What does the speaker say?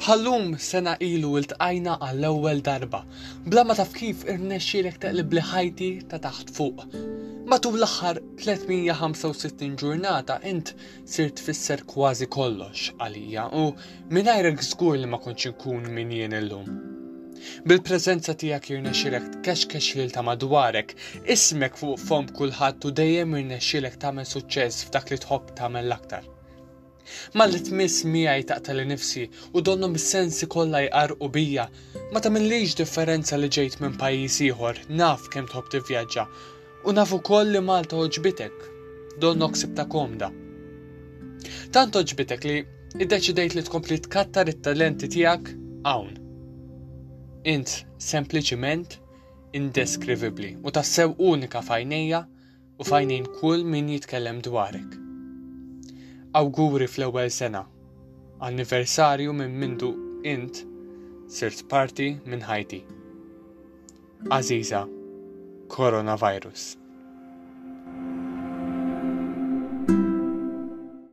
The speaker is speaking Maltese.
Bħallum sena ilu iltqajna għall-ewwel darba, bla ma taf kif irnexxielek taqlib li ħajti ta' taħt fuq. Matul l-aħħar 365 ġurnata int sirt tfisser kważi kollox għalija u Mingħajrek żgur li ma kontx inkun min jien illum. Bil-preżenza tiegħek jirnexxilek tkexkex lil ta' madwarek, ismek fuq fomm kulħadd u dejjem irnexxilek tagħmel suċċess f'dak li tħobb tagħmel l-aktar. Malli tmiss miegħi taqtali nifsi u donnhom is-sensi kollha jqarqu bija, ma tagħmillix differenza li ġejt minn pajjiż ieħor, naf kemm tħobb tivvjaġġa U naf ukoll li Malta oġbitek, donnok sibta komda. Tant oġbitek li iddeċidejt li tkompli tkattar it-talenti tiegħek hawn. Int sempliċiment indeskrivibbli u tassew unika fajnejja u fajnejn kull min jitkellem dwarek. Awguri fl-ewwel sena, anniversarju minn mindu int sirt parti minn ħajti. Għażiża, Coronavirus.